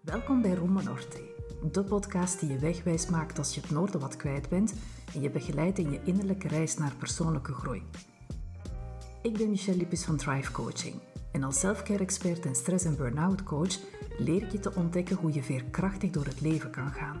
Welkom bij Roma Norte, de podcast die je wegwijs maakt als je het noorden wat kwijt bent en je begeleidt in je innerlijke reis naar persoonlijke groei. Ik ben Michelle Lippis van Thrive Coaching en als selfcare-expert en stress- en burn-out coach leer ik je te ontdekken hoe je veerkrachtig door het leven kan gaan.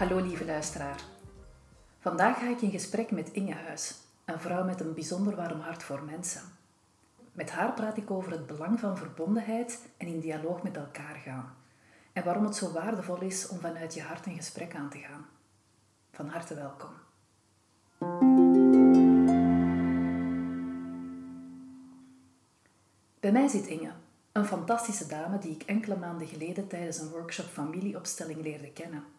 Hallo lieve luisteraar. Vandaag ga ik in gesprek met Inge Huis, een vrouw met een bijzonder warm hart voor mensen. Met haar praat ik over het belang van verbondenheid en in dialoog met elkaar gaan. En waarom het zo waardevol is om vanuit je hart een gesprek aan te gaan. Van harte welkom. Bij mij zit Inge, een fantastische dame die ik enkele maanden geleden tijdens een workshop familieopstelling leerde kennen.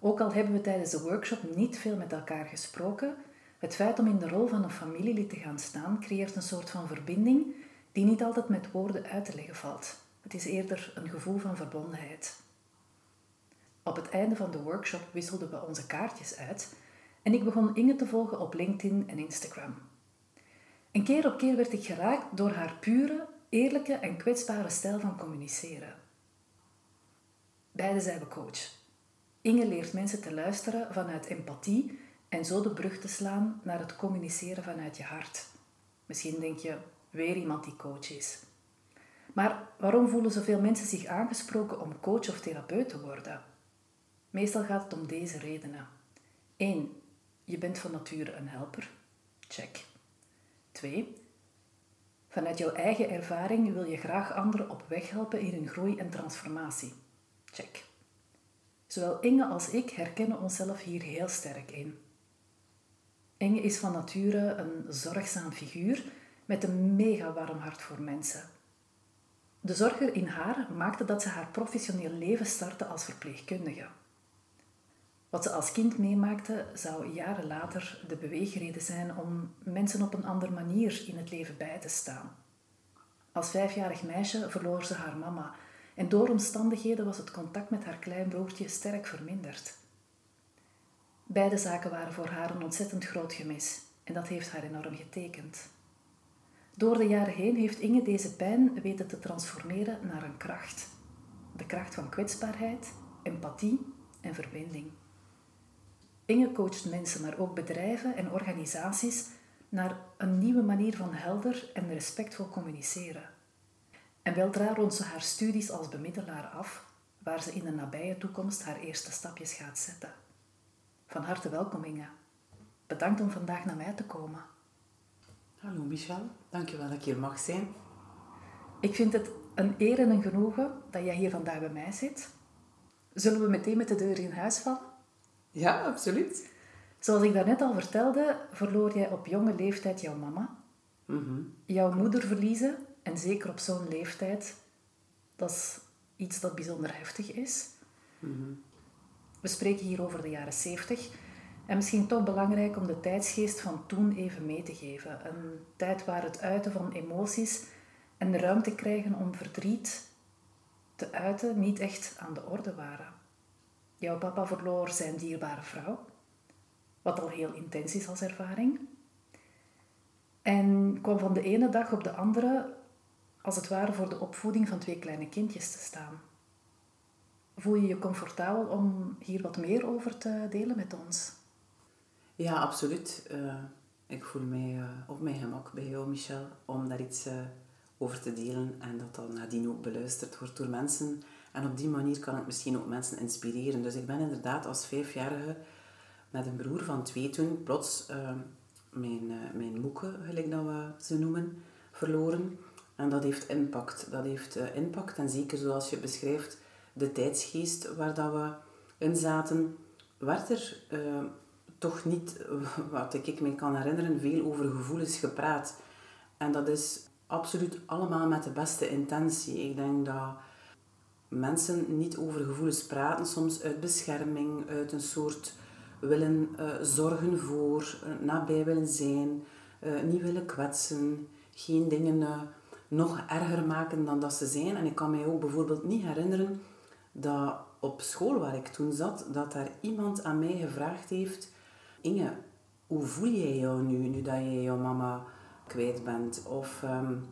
Ook al hebben we tijdens de workshop niet veel met elkaar gesproken, het feit om in de rol van een familielid te gaan staan creëert een soort van verbinding die niet altijd met woorden uit te leggen valt. Het is eerder een gevoel van verbondenheid. Op het einde van de workshop wisselden we onze kaartjes uit en ik begon Inge te volgen op LinkedIn en Instagram. En keer op keer werd ik geraakt door haar pure, eerlijke en kwetsbare stijl van communiceren. Beide zijn we coach. Inge leert mensen te luisteren vanuit empathie en zo de brug te slaan naar het communiceren vanuit je hart. Misschien denk je, weer iemand die coach is. Maar waarom voelen zoveel mensen zich aangesproken om coach of therapeut te worden? Meestal gaat het om deze redenen. 1. Je bent van nature een helper. Check. 2. Vanuit jouw eigen ervaring wil je graag anderen op weg helpen in hun groei en transformatie. Check. Zowel Inge als ik herkennen onszelf hier heel sterk in. Inge is van nature een zorgzaam figuur met een mega warm hart voor mensen. De zorger in haar maakte dat ze haar professioneel leven startte als verpleegkundige. Wat ze als kind meemaakte, zou jaren later de beweegreden zijn om mensen op een andere manier in het leven bij te staan. Als vijfjarig meisje verloor ze haar mama en door omstandigheden was het contact met haar kleinbroertje sterk verminderd. Beide zaken waren voor haar een ontzettend groot gemis en dat heeft haar enorm getekend. Door de jaren heen heeft Inge deze pijn weten te transformeren naar een kracht. De kracht van kwetsbaarheid, empathie en verbinding. Inge coacht mensen, maar ook bedrijven en organisaties naar een nieuwe manier van helder en respectvol communiceren. En weldra rondt ze haar studies als bemiddelaar af, waar ze in de nabije toekomst haar eerste stapjes gaat zetten. Van harte welkom Inge. Bedankt om vandaag naar mij te komen. Hallo Michel, dankjewel dat ik hier mag zijn. Ik vind het een eer en een genoegen dat jij hier vandaag bij mij zit. Zullen we meteen met de deur in huis vallen? Ja, absoluut. Zoals ik daarnet al vertelde, verloor jij op jonge leeftijd jouw mama. Jouw moeder verliezen, en zeker op zo'n leeftijd, dat is iets dat bijzonder heftig is. We spreken hier over de jaren 70. En misschien toch belangrijk om de tijdsgeest van toen even mee te geven. Een tijd waar het uiten van emoties en de ruimte krijgen om verdriet te uiten niet echt aan de orde waren. Jouw papa verloor zijn dierbare vrouw, wat al heel intens is als ervaring. En kwam van de ene dag op de andere, als het ware, voor de opvoeding van twee kleine kindjes te staan. Voel je je comfortabel om hier wat meer over te delen met ons? Ja, absoluut. Uh, ik voel mij uh, op mijn gemak bij jou, Michel, om daar iets uh, over te delen en dat dan nadien ook beluisterd wordt door mensen. En op die manier kan het misschien ook mensen inspireren. Dus ik ben inderdaad als vijfjarige met een broer van twee toen plots mijn, mijn moeke, gelijk dat we ze noemen, verloren. En dat heeft impact. Dat heeft impact. En zeker zoals je beschrijft, de tijdsgeest waar dat we in zaten, werd er toch niet, wat ik me kan herinneren, veel over gevoelens gepraat. En dat is absoluut allemaal met de beste intentie. Ik denk dat mensen niet over gevoelens praten, soms uit bescherming, uit een soort willen uh, zorgen voor, nabij willen zijn, niet willen kwetsen, geen dingen nog erger maken dan dat ze zijn. En ik kan mij ook bijvoorbeeld niet herinneren dat op school waar ik toen zat, dat daar iemand aan mij gevraagd heeft, Inge, hoe voel jij jou nu, nu dat je jouw mama kwijt bent? Of um,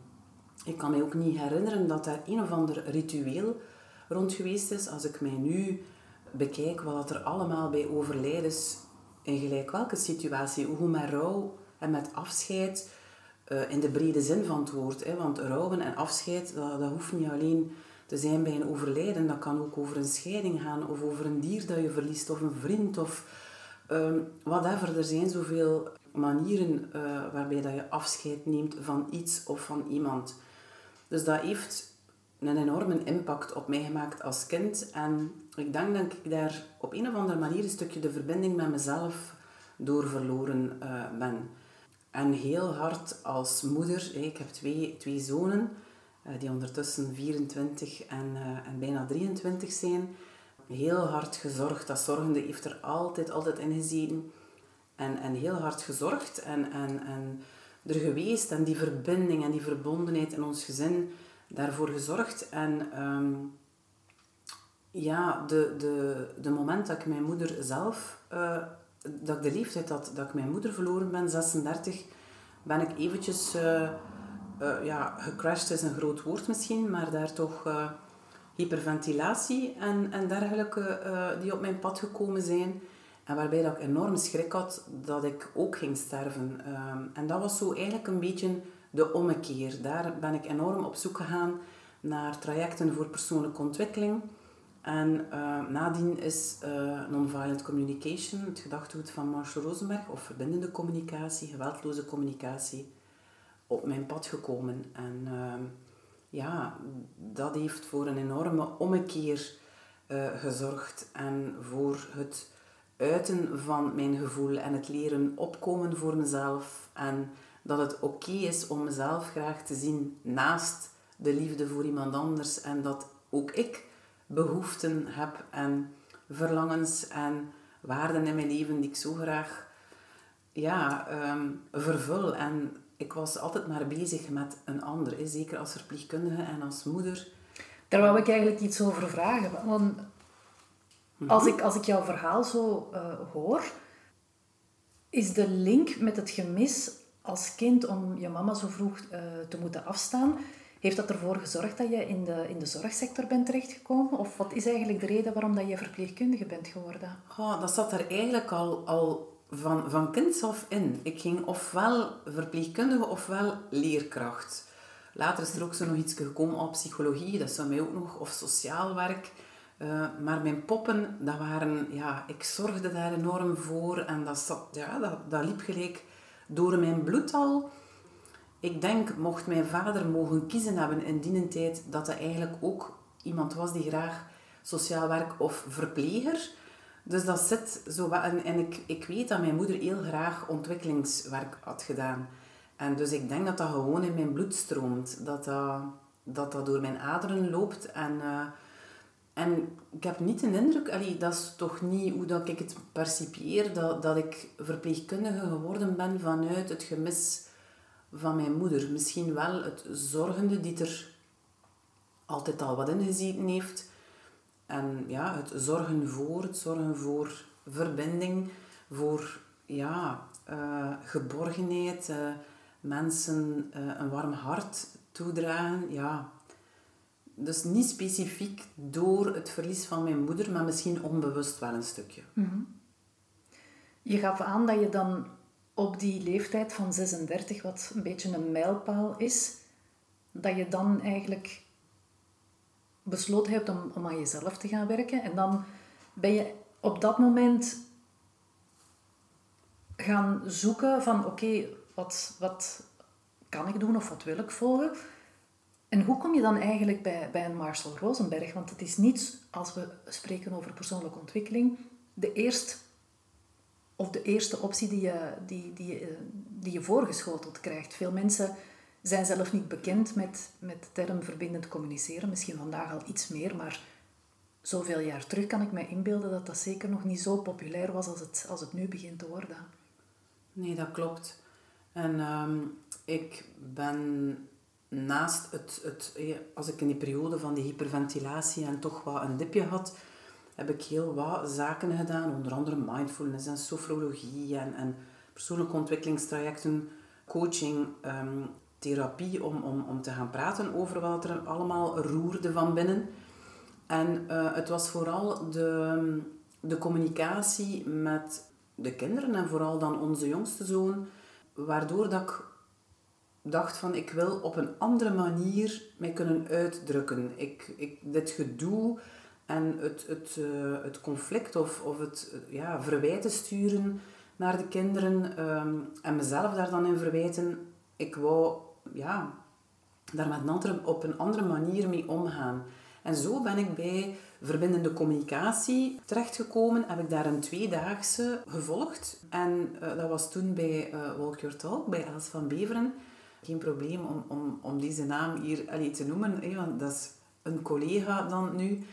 ik kan mij ook niet herinneren dat daar een of ander ritueel rond geweest is. Als ik mij nu bekijk wat er allemaal bij overlijdens in gelijk welke situatie, hoe met rouw en met afscheid, uh, in de brede zin van het woord. Hè, want rouwen en afscheid, dat, hoeft niet alleen te zijn bij een overlijden. Dat kan ook over een scheiding gaan, of over een dier dat je verliest, of een vriend, of um, whatever. Er zijn zoveel manieren uh, waarbij dat je afscheid neemt van iets of van iemand. Dus dat heeft een enorme impact op mij gemaakt als kind. En ik denk dat ik daar op een of andere manier een stukje de verbinding met mezelf door verloren uh, ben. En heel hard als moeder, ik heb twee, twee zonen, uh, die ondertussen 24 en, uh, en bijna 23 zijn. Heel hard gezorgd. Dat zorgende heeft er altijd, altijd in gezeten. En, en heel hard gezorgd en, en, en er geweest. En die verbinding en die verbondenheid in ons gezin daarvoor gezorgd. En um, ja, de, de, de moment dat ik mijn moeder zelf, uh, dat ik de leeftijd had dat ik mijn moeder verloren ben, 36, ben ik eventjes, uh, uh, ja, gecrashed is een groot woord misschien, maar daar toch hyperventilatie en, en dergelijke die op mijn pad gekomen zijn. En waarbij dat ik enorm schrik had dat ik ook ging sterven. Um, en dat was zo eigenlijk een beetje de ommekeer. Daar ben ik enorm op zoek gegaan naar trajecten voor persoonlijke ontwikkeling. En uh, nadien is uh, Nonviolent Communication, het gedachtegoed van Marshall Rosenberg, of verbindende communicatie, geweldloze communicatie, op mijn pad gekomen. En uh, ja, dat heeft voor een enorme ommekeer uh, gezorgd en voor het uiten van mijn gevoel en het leren opkomen voor mezelf en dat het oké is om mezelf graag te zien naast de liefde voor iemand anders en dat ook ik behoeften heb en verlangens en waarden in mijn leven die ik zo graag ja, um, vervul. En ik was altijd maar bezig met een ander, zeker als verpleegkundige en als moeder. Daar wou ik eigenlijk iets over vragen. Want als, mhm. ik, als ik jouw verhaal zo uh, hoor, is de link met het gemis als kind om je mama zo vroeg uh, te moeten afstaan, heeft dat ervoor gezorgd dat je in de, in de zorgsector bent terechtgekomen? Of wat is eigenlijk de reden waarom dat je verpleegkundige bent geworden? Oh, dat zat er eigenlijk al, al van, van kinds af in. Ik ging ofwel verpleegkundige ofwel leerkracht. Later is er ook zo nog iets gekomen op psychologie, dat zou mij ook nog, of sociaal werk. Uh, maar mijn poppen, dat waren, ja, ik zorgde daar enorm voor en dat, zat, ja, dat, dat liep gelijk door mijn bloed al. Ik denk, mocht mijn vader mogen kiezen hebben in die tijd, dat hij eigenlijk ook iemand was die graag sociaal werk of verpleger. Dus dat zit zo En, en ik, ik weet dat mijn moeder heel graag ontwikkelingswerk had gedaan. En dus ik denk dat dat gewoon in mijn bloed stroomt. Dat dat, dat, dat door mijn aderen loopt. En, uh, en ik heb niet de indruk, allee, dat is toch niet hoe dat ik het percipieer, dat, dat ik verpleegkundige geworden ben vanuit het gemis van mijn moeder. Misschien wel het zorgende die er altijd al wat in gezeten heeft. En ja, het zorgen voor, het zorgen voor verbinding, voor ja, uh, geborgenheid, uh, mensen uh, een warm hart toedragen. Ja, dus niet specifiek door het verlies van mijn moeder, maar misschien onbewust wel een stukje. Mhm. Je gaf aan dat je dan op die leeftijd van 36, wat een beetje een mijlpaal is, dat je dan eigenlijk besloten hebt om, om aan jezelf te gaan werken. En dan ben je op dat moment gaan zoeken van oké, wat, wat kan ik doen of wat wil ik volgen? En hoe kom je dan eigenlijk bij, bij een Marcel Rosenberg? Want het is niet, als we spreken over persoonlijke ontwikkeling, de eerst of de eerste optie die je, die, die, eh, die je voorgeschoteld krijgt. Veel mensen zijn zelf niet bekend met, met de term verbindend communiceren. Misschien vandaag al iets meer, maar zoveel jaar terug kan ik me inbeelden dat dat zeker nog niet zo populair was als het, als het nu begint te worden. Nee, dat klopt. En ehm, ik ben naast het, het, als ik in die periode van die hyperventilatie en toch wat een dipje had, heb ik heel wat zaken gedaan, onder andere mindfulness en sofrologie en, en persoonlijke ontwikkelingstrajecten, coaching, ehm, therapie, om, om, om te gaan praten over wat er allemaal roerde van binnen. En uh, het was vooral de, de communicatie met de kinderen en vooral dan onze jongste zoon, waardoor dat ik dacht van ik wil op een andere manier mij kunnen uitdrukken. Ik, ik, dit gedoe en het, het, uh, het conflict of, of het ja, verwijten sturen naar de kinderen um, en mezelf daar dan in verwijten. Ik wou ja, daar met een andere, op een andere manier mee omgaan. En zo ben ik bij verbindende communicatie terechtgekomen. Heb ik daar een tweedaagse gevolgd. En uh, dat was toen bij uh, Walk Your Talk, bij Els van Beveren. Geen probleem om, om, om deze naam hier allee, te noemen, want dat is een collega dan nu.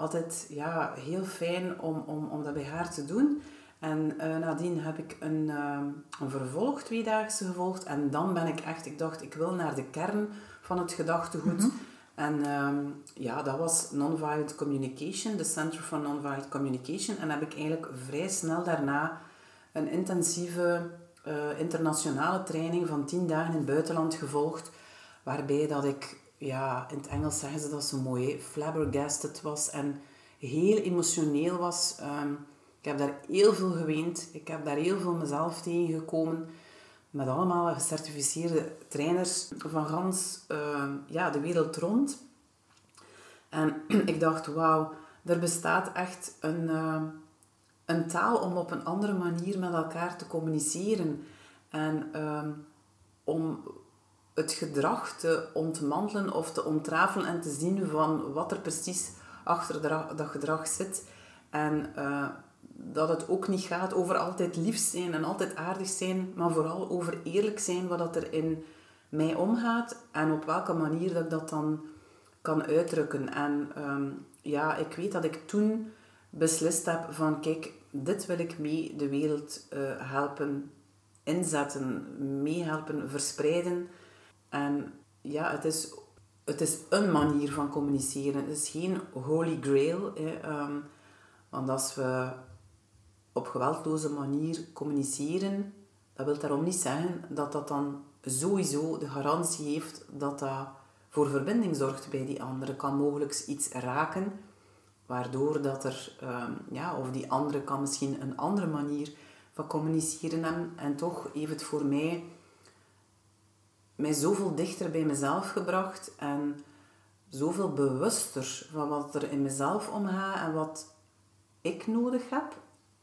Altijd ja, heel fijn om, om, om dat bij haar te doen. En uh, nadien heb ik een, uh, een vervolg, tweedaagse gevolgd. En dan ben ik echt, ik dacht, ik wil naar de kern van het gedachtegoed. Mm -hmm. En um, ja, dat was Nonviolent Communication, de Center for Nonviolent Communication. En heb ik eigenlijk vrij snel daarna een intensieve uh, internationale training van tien dagen in het buitenland gevolgd. Waarbij dat ik, ja, in het Engels zeggen ze dat zo mooi, flabbergasted was en heel emotioneel was. Um, ik heb daar heel veel geweend. Ik heb daar heel veel mezelf tegengekomen. Met allemaal gecertificeerde trainers van gans uh, ja, de wereld rond. En ik dacht, wauw, er bestaat echt een, uh, een taal om op een andere manier met elkaar te communiceren. En om het gedrag te ontmantelen of te ontrafelen en te zien van wat er precies achter dat gedrag zit. En uh, dat het ook niet gaat over altijd lief zijn en altijd aardig zijn, maar vooral over eerlijk zijn wat er in mij omgaat en op welke manier dat ik dat dan kan uitdrukken. En um, ja, ik weet dat ik toen beslist heb van kijk, dit wil ik mee de wereld uh, helpen inzetten, meehelpen verspreiden. En ja, het is, het is een manier van communiceren. Het is geen holy grail. Hè. Um, want als we op geweldloze manier communiceren, dat wil daarom niet zeggen dat dat dan sowieso de garantie heeft dat dat voor verbinding zorgt bij die andere. Kan mogelijk iets raken, waardoor dat er, um, ja, of die andere kan misschien een andere manier van communiceren hebben. En toch heeft het voor mij mij zoveel dichter bij mezelf gebracht en zoveel bewuster van wat er in mezelf omgaat en wat ik nodig heb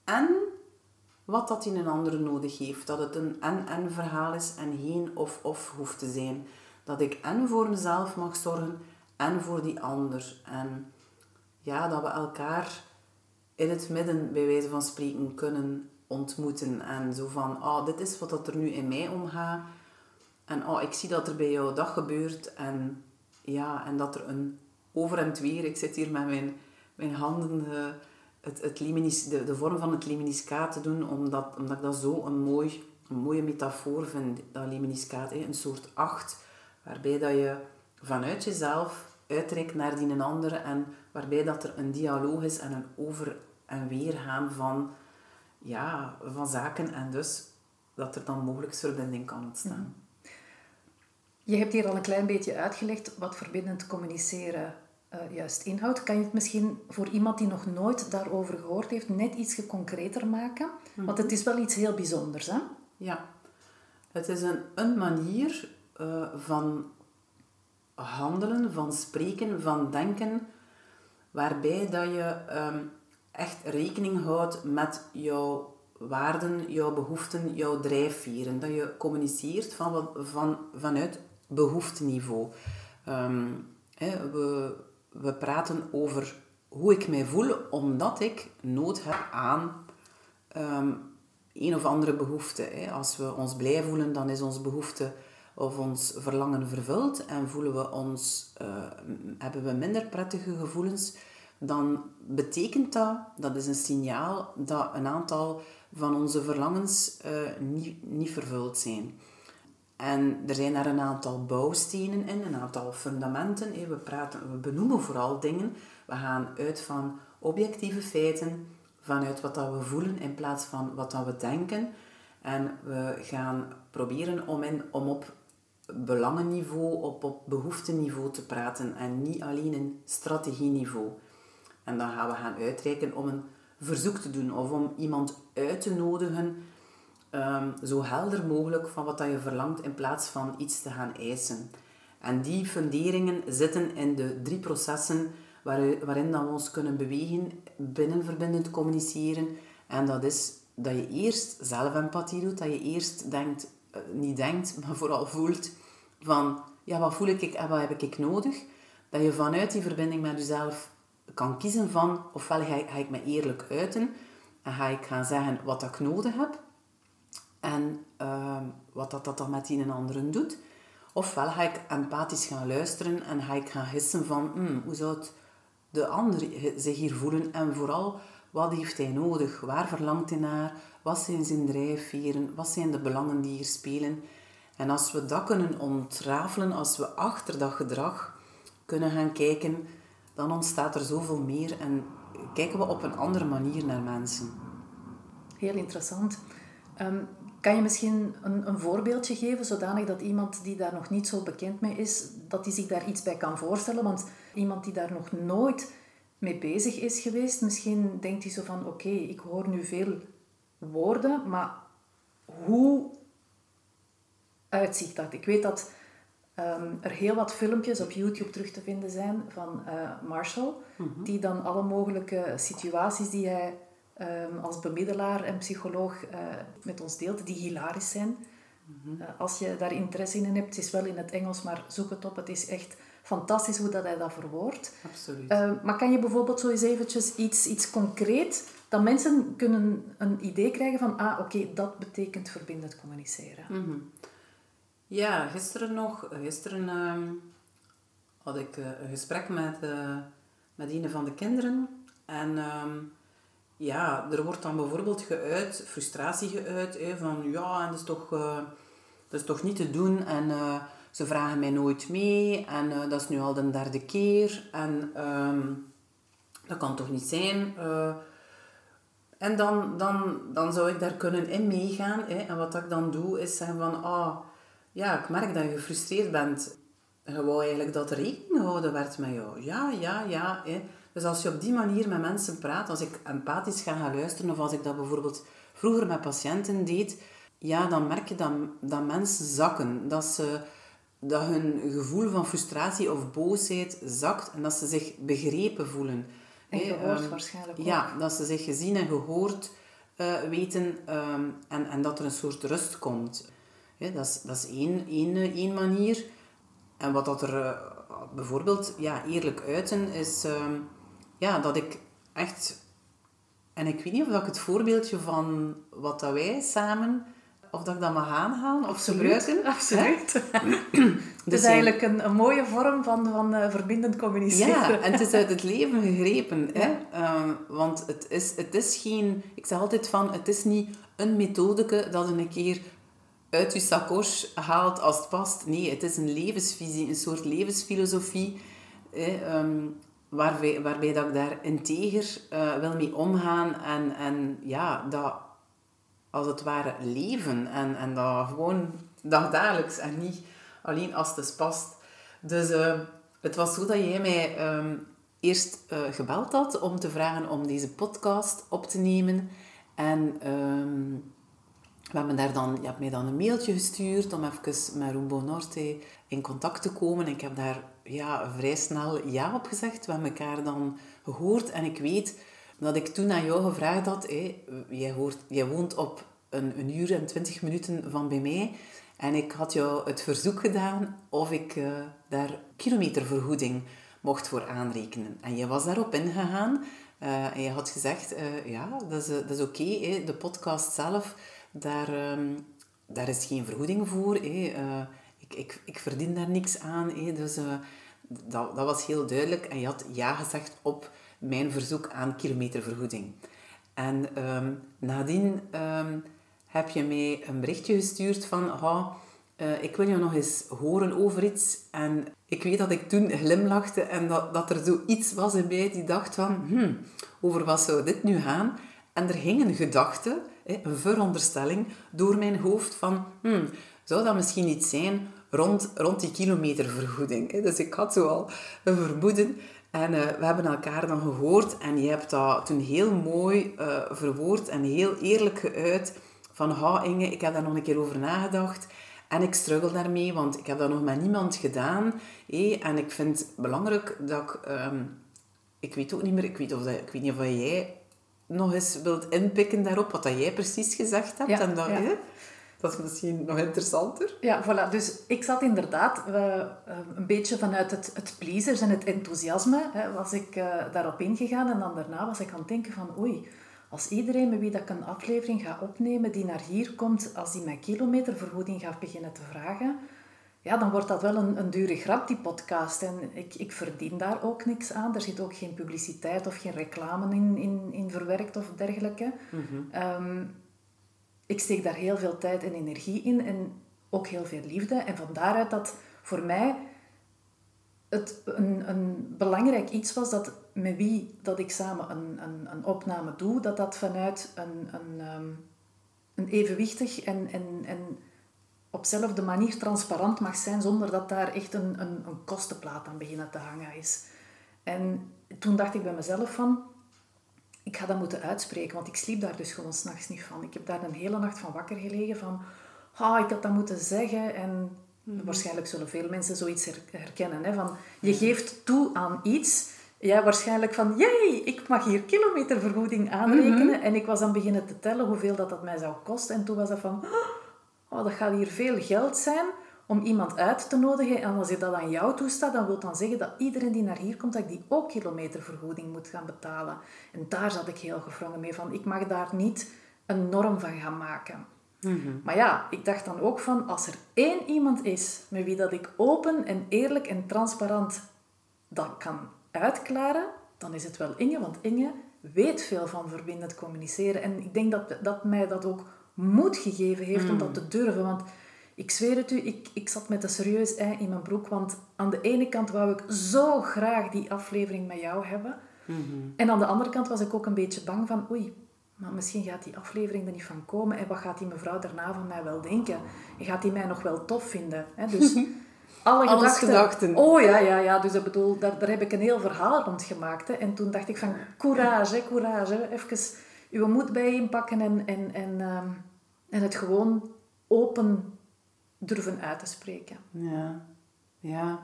en wat dat in een andere nodig heeft. Dat het een en-en verhaal is en geen of-of hoeft te zijn. Dat ik en voor mezelf mag zorgen en voor die ander. En ja, dat we elkaar in het midden, bij wijze van spreken, kunnen ontmoeten. En zo van, oh, dit is wat er nu in mij omgaat. En oh, ik zie dat er bij jou dat gebeurt. En ja, en dat er een over en weer, ik zit hier met mijn, mijn handen... Uh, het, het liminisch, de, de vorm van het lemniscaat te doen, omdat, omdat ik dat zo een, mooi, een mooie metafoor vind, dat lemniscaat. Een soort acht, waarbij dat je vanuit jezelf uitreikt naar die een ander en waarbij dat er een dialoog is en een over- en weergaan van, ja, van zaken en dus dat er dan mogelijk verbinding kan ontstaan. Je hebt hier al een klein beetje uitgelegd wat verbindend communiceren uh, juist inhoudt. Kan je het misschien voor iemand die nog nooit daarover gehoord heeft, net iets concreter maken? Mm. Want het is wel iets heel bijzonders, hè? Ja. Het is een, een manier uh, van handelen, van spreken, van denken, waarbij dat je um, echt rekening houdt met jouw waarden, jouw behoeften, jouw drijfveren. Dat je communiceert van, van, vanuit behoefteniveau. Hè, we, we praten over hoe ik mij voel, omdat ik nood heb aan um, een of andere behoefte. Als we ons blij voelen, dan is onze behoefte of ons verlangen vervuld en voelen we ons, uh, hebben we minder prettige gevoelens, dan betekent dat, dat is een signaal dat een aantal van onze verlangens uh, niet, niet vervuld zijn. En er zijn daar een aantal bouwstenen in, een aantal fundamenten. We, praten, we benoemen vooral dingen. We gaan uit van objectieve feiten, vanuit wat dat we voelen in plaats van wat dat we denken. En we gaan proberen om, in, om op belangenniveau, op, op behoefteniveau te praten en niet alleen in strategieniveau. En dan gaan we gaan uitreiken om een verzoek te doen of om iemand uit te nodigen um, zo helder mogelijk van wat dat je verlangt in plaats van iets te gaan eisen. En die funderingen zitten in de drie processen waar, waarin dat we ons kunnen bewegen binnen verbindend communiceren. En dat is dat je eerst zelf empathie doet, dat je eerst denkt, eh, niet denkt, maar vooral voelt van, ja, wat voel ik en wat heb ik nodig? Dat je vanuit die verbinding met jezelf kan kiezen van, ofwel ga ik, ga ik me eerlijk uiten en ga ik gaan zeggen wat ik nodig heb en uh, wat dat, dat dan met een en anderen doet. Ofwel ga ik empathisch gaan luisteren en ga ik gaan gissen van, hmm, hoe zou het de ander zich hier voelen en vooral wat heeft hij nodig, waar verlangt hij naar, wat zijn zijn drijfveren, wat zijn de belangen die hier spelen. En als we dat kunnen ontrafelen, als we achter dat gedrag kunnen gaan kijken, dan ontstaat er zoveel meer en kijken we op een andere manier naar mensen. Heel interessant. Ehm, kan je misschien een, een, voorbeeldje geven, zodanig dat iemand die daar nog niet zo bekend mee is, dat hij zich daar iets bij kan voorstellen? Want iemand die daar nog nooit mee bezig is geweest, misschien denkt hij zo van, oké, ik hoor nu veel woorden, maar hoe uitziet dat? Ik weet dat um, er heel wat filmpjes op YouTube terug te vinden zijn van uh, Marshall, mhm. die dan alle mogelijke situaties die hij um, als bemiddelaar en psycholoog uh, met ons deelt, die hilarisch zijn. Mhm. uh, als je daar interesse in hebt, het is wel in het Engels, maar zoek het op. Het is echt fantastisch hoe dat hij dat verwoordt. Absoluut. Uh, maar kan je bijvoorbeeld zo eens eventjes iets, iets concreet, dat mensen kunnen een idee krijgen van, ah, oké, dat betekent verbindend communiceren. Mm Ja, gisteren nog, gisteren ehm, had ik een gesprek met, met een van de kinderen. En um, ja, er wordt dan bijvoorbeeld geuit, frustratie geuit, van ja, en dat is toch, uh, dat is toch niet te doen en uh, ze vragen mij nooit mee en uh, dat is nu al de derde keer en um, dat kan toch niet zijn. en dan, dan, dan zou ik daar kunnen in meegaan hè, en wat ik dan doe is zeggen van, ah, ja, ik merk dat je gefrustreerd bent. Je wou eigenlijk dat er rekening gehouden werd met jou. Ja, ja, ja. Hè. Dus als je op die manier met mensen praat, als ik empathisch ga gaan luisteren, of als ik dat bijvoorbeeld vroeger met patiënten deed, ja, dan merk je dat, dat mensen zakken. Dat, ze, dat hun gevoel van frustratie of boosheid zakt en dat ze zich begrepen voelen. En gehoord um, waarschijnlijk Ja, dat ze zich gezien en gehoord uh, weten um, en, en dat er een soort rust komt. Dat, is, dat is één, één, één manier. En wat dat er uh, bijvoorbeeld ja, eerlijk uiten is... Um, ja, dat ik echt... En ik weet niet of ik het voorbeeldje van wat dat wij samen... Of dat ik dat mag aanhalen of gebruiken. Absoluut. het is dus eigenlijk een, een, mooie vorm van, van uh, verbindend communiceren. Ja, en het is uit het leven gegrepen. Hè? Uh, want het is, het is geen... Ik zeg altijd van, het is niet een methode dat een keer uit je sakos haalt als het past. Nee, het is een levensvisie, een soort levensfilosofie. Hè? Um, waarbij, waarbij dat ik daar integer uh, wil mee omgaan en, en ja, dat als het ware leven en, en dat gewoon dagdagelijks en niet alleen als het past. Dus uh, het was zo dat jij mij um, eerst uh, gebeld had om te vragen om deze podcast op te nemen. En um, we hebben daar dan, je hebt mij dan een mailtje gestuurd om even met Rumbo Norte in contact te komen. Ik heb daar ja, vrij snel ja op gezegd. We hebben elkaar dan gehoord. En ik weet dat ik toen aan jou gevraagd had... Hé, jij, hoort, woont op een, uur en twintig minuten van bij mij. En ik had jou het verzoek gedaan of ik uh, daar kilometervergoeding mocht voor aanrekenen. En jij was daarop ingegaan. Uh, en je had gezegd, uh, ja, dat is, dat is oké. De podcast zelf, daar, um, daar is geen vergoeding voor. Hè. Ik, ik, verdien daar niks aan. Dus dat, dat was heel duidelijk. En je had ja gezegd op mijn verzoek aan kilometervergoeding. En um, nadien um, heb je mij een berichtje gestuurd van... Uh, ik wil je nog eens horen over iets. En ik weet dat ik toen glimlachte en dat, dat er zoiets was in mij die dacht van... Hmm, over wat zou dit nu gaan? En er ging een gedachte, een veronderstelling, door mijn hoofd van... Hmm, zou dat misschien iets zijn rond, rond die kilometervergoeding? Dus ik had zo al een vermoeden... En uh, we hebben elkaar dan gehoord en je hebt dat toen heel mooi uh, verwoord en heel eerlijk geuit. Van, ha Inge, ik heb daar nog een keer over nagedacht. En ik struggle daarmee, want ik heb dat nog met niemand gedaan. Hé, en ik vind het belangrijk dat ik... Um, ik weet ook niet meer, ik weet, of dat, ik weet niet of jij nog eens wilt inpikken daarop, wat dat jij precies gezegd hebt. Ja, en dat, ja. Dat is misschien nog interessanter. Ja, voilà. Dus ik zat inderdaad uh, een beetje vanuit het, het pleasers en het enthousiasme, hè, was ik uh, daarop ingegaan. En dan daarna was ik aan het denken van, oei, als iedereen met wie dat ik een aflevering ga opnemen, die naar hier komt, als die mijn kilometervergoeding gaat beginnen te vragen, ja, dan wordt dat wel een, een dure grap, die podcast. En ik, ik verdien daar ook niks aan. Er zit ook geen publiciteit of geen reclame in, in, in verwerkt of dergelijke. um, ik steek daar heel veel tijd en energie in en ook heel veel liefde. En van daaruit dat voor mij het een, een belangrijk iets was dat met wie dat ik samen een, een, een opname doe, dat dat vanuit een, een, um, een evenwichtig en, en, en op dezelfde manier transparant mag zijn, zonder dat daar echt een, een, een kostenplaat aan beginnen te hangen is. En toen dacht ik bij mezelf van, ik ga dat moeten uitspreken, want ik sliep daar dus gewoon s'nachts niet van. Ik heb daar een hele nacht van wakker gelegen van, ah, ik had dat moeten zeggen en Mm-hmm. Waarschijnlijk zullen veel mensen zoiets herkennen. Hè, van, je geeft toe aan iets. Ja, waarschijnlijk van, jee, ik mag hier kilometervergoeding aanrekenen. Mm-hmm. En ik was dan beginnen te tellen hoeveel dat, dat mij zou kosten. En toen was dat van, oh, dat gaat hier veel geld zijn om iemand uit te nodigen. En als je dat aan jou toestaat, dan wil dan zeggen dat iedereen die naar hier komt, dat ik die ook kilometervergoeding moet gaan betalen. En daar zat ik heel gevrongen mee van, ik mag daar niet een norm van gaan maken. Mhm. Maar ja, ik dacht dan ook van, als er één iemand is met wie dat ik open en eerlijk en transparant dat kan uitklaren, dan is het wel Inge, want Inge weet veel van verbindend communiceren. En ik denk dat, dat mij dat ook moed gegeven heeft om dat te durven. Want ik zweer het u, ik, ik zat met een serieus ei in mijn broek. Want aan de ene kant wou ik zo graag die aflevering met jou hebben. Mhm. En aan de andere kant was ik ook een beetje bang van, oei, maar misschien gaat die aflevering er niet van komen. En wat gaat die mevrouw daarna van mij wel denken? En gaat die mij nog wel tof vinden? Hè? Dus alle gedachten, gedachten. Oh ja, ja, ja. Dus ik bedoel, daar, daar heb ik een heel verhaal rond gemaakt. Hè? En toen dacht ik van, courage, courage. Even uw moed bijeenpakken en, en, en, um, en het gewoon open durven uit te spreken. Ja, ja.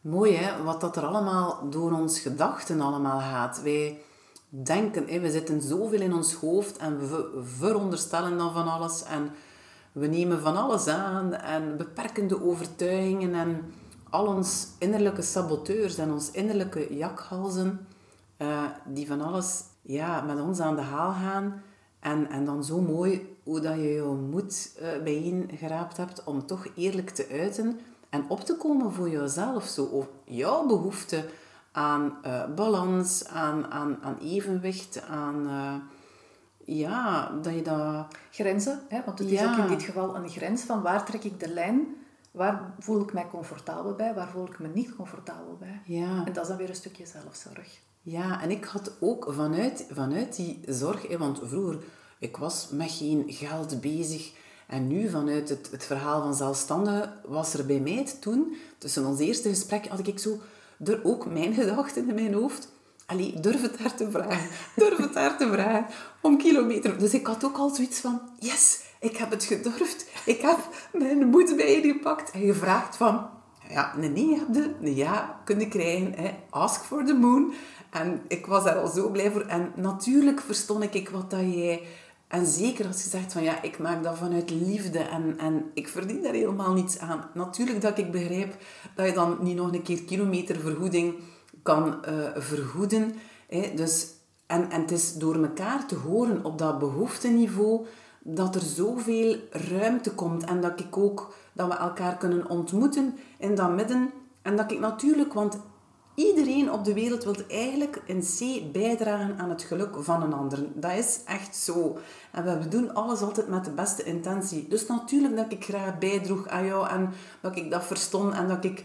Mooi hè, wat dat er allemaal door ons gedachten allemaal gaat. Wij denken. We zitten zoveel in ons hoofd en we veronderstellen dan van alles. En we nemen van alles aan en beperkende overtuigingen en al ons innerlijke saboteurs en ons innerlijke jakhalzen uh, die van alles ja, met ons aan de haal gaan. En, en dan zo mooi hoe dat je je moed uh, bijeen geraapt hebt om toch eerlijk te uiten en op te komen voor jezelf. Zo, of jouw behoefte aan uh, balans, aan, aan, aan evenwicht, aan... Uh, ja, dat je dat... Grenzen, hè? want het ja. is ook in dit geval een grens van waar trek ik de lijn, waar voel ik mij comfortabel bij, waar voel ik me niet comfortabel bij. Ja. En dat is dan weer een stukje zelfzorg. Ja, en ik had ook vanuit, vanuit die zorg, hè, want vroeger, ik was met geen geld bezig... En nu, vanuit het, het verhaal van zelfstandigen, was er bij mij toen, tussen ons eerste gesprek, had ik zo door ook mijn gedachten in mijn hoofd. Allee, durf het daar te vragen. Durf het daar te vragen. Om kilometer. Dus ik had ook al zoiets van, yes, ik heb het gedurfd. Ik heb mijn moed bijgepakt en gevraagd van, ja, een nee heb je, een ja kunnen krijgen. Hè. Ask for the moon. En ik was daar al zo blij voor. En natuurlijk verstond ik wat dat jij... En zeker als je zegt van ja, ik maak dat vanuit liefde en, en ik verdien daar helemaal niets aan. Natuurlijk dat ik begrijp dat je dan niet nog een keer kilometervergoeding kan uh, vergoeden. Hè. Dus en, en het is door elkaar te horen op dat behoefteniveau dat er zoveel ruimte komt en dat ik ook dat we elkaar kunnen ontmoeten in dat midden en dat ik natuurlijk, want iedereen op de wereld wil eigenlijk in C bijdragen aan het geluk van een ander. Dat is echt zo. En we doen alles altijd met de beste intentie. Dus natuurlijk dat ik graag bijdroeg aan jou en dat ik dat verstond en dat ik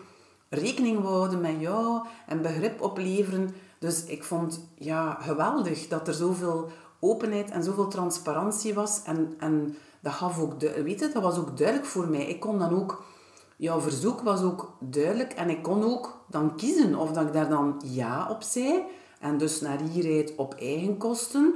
rekening wou houden met jou en begrip opleveren. Dus ik vond ja, geweldig dat er zoveel openheid en zoveel transparantie was. En, en dat gaf ook, weet je, dat was ook duidelijk voor mij. Ik kon dan ook jouw verzoek was ook duidelijk en ik kon ook dan kiezen of dat ik daar dan ja op zei en dus naar hier rijd op eigen kosten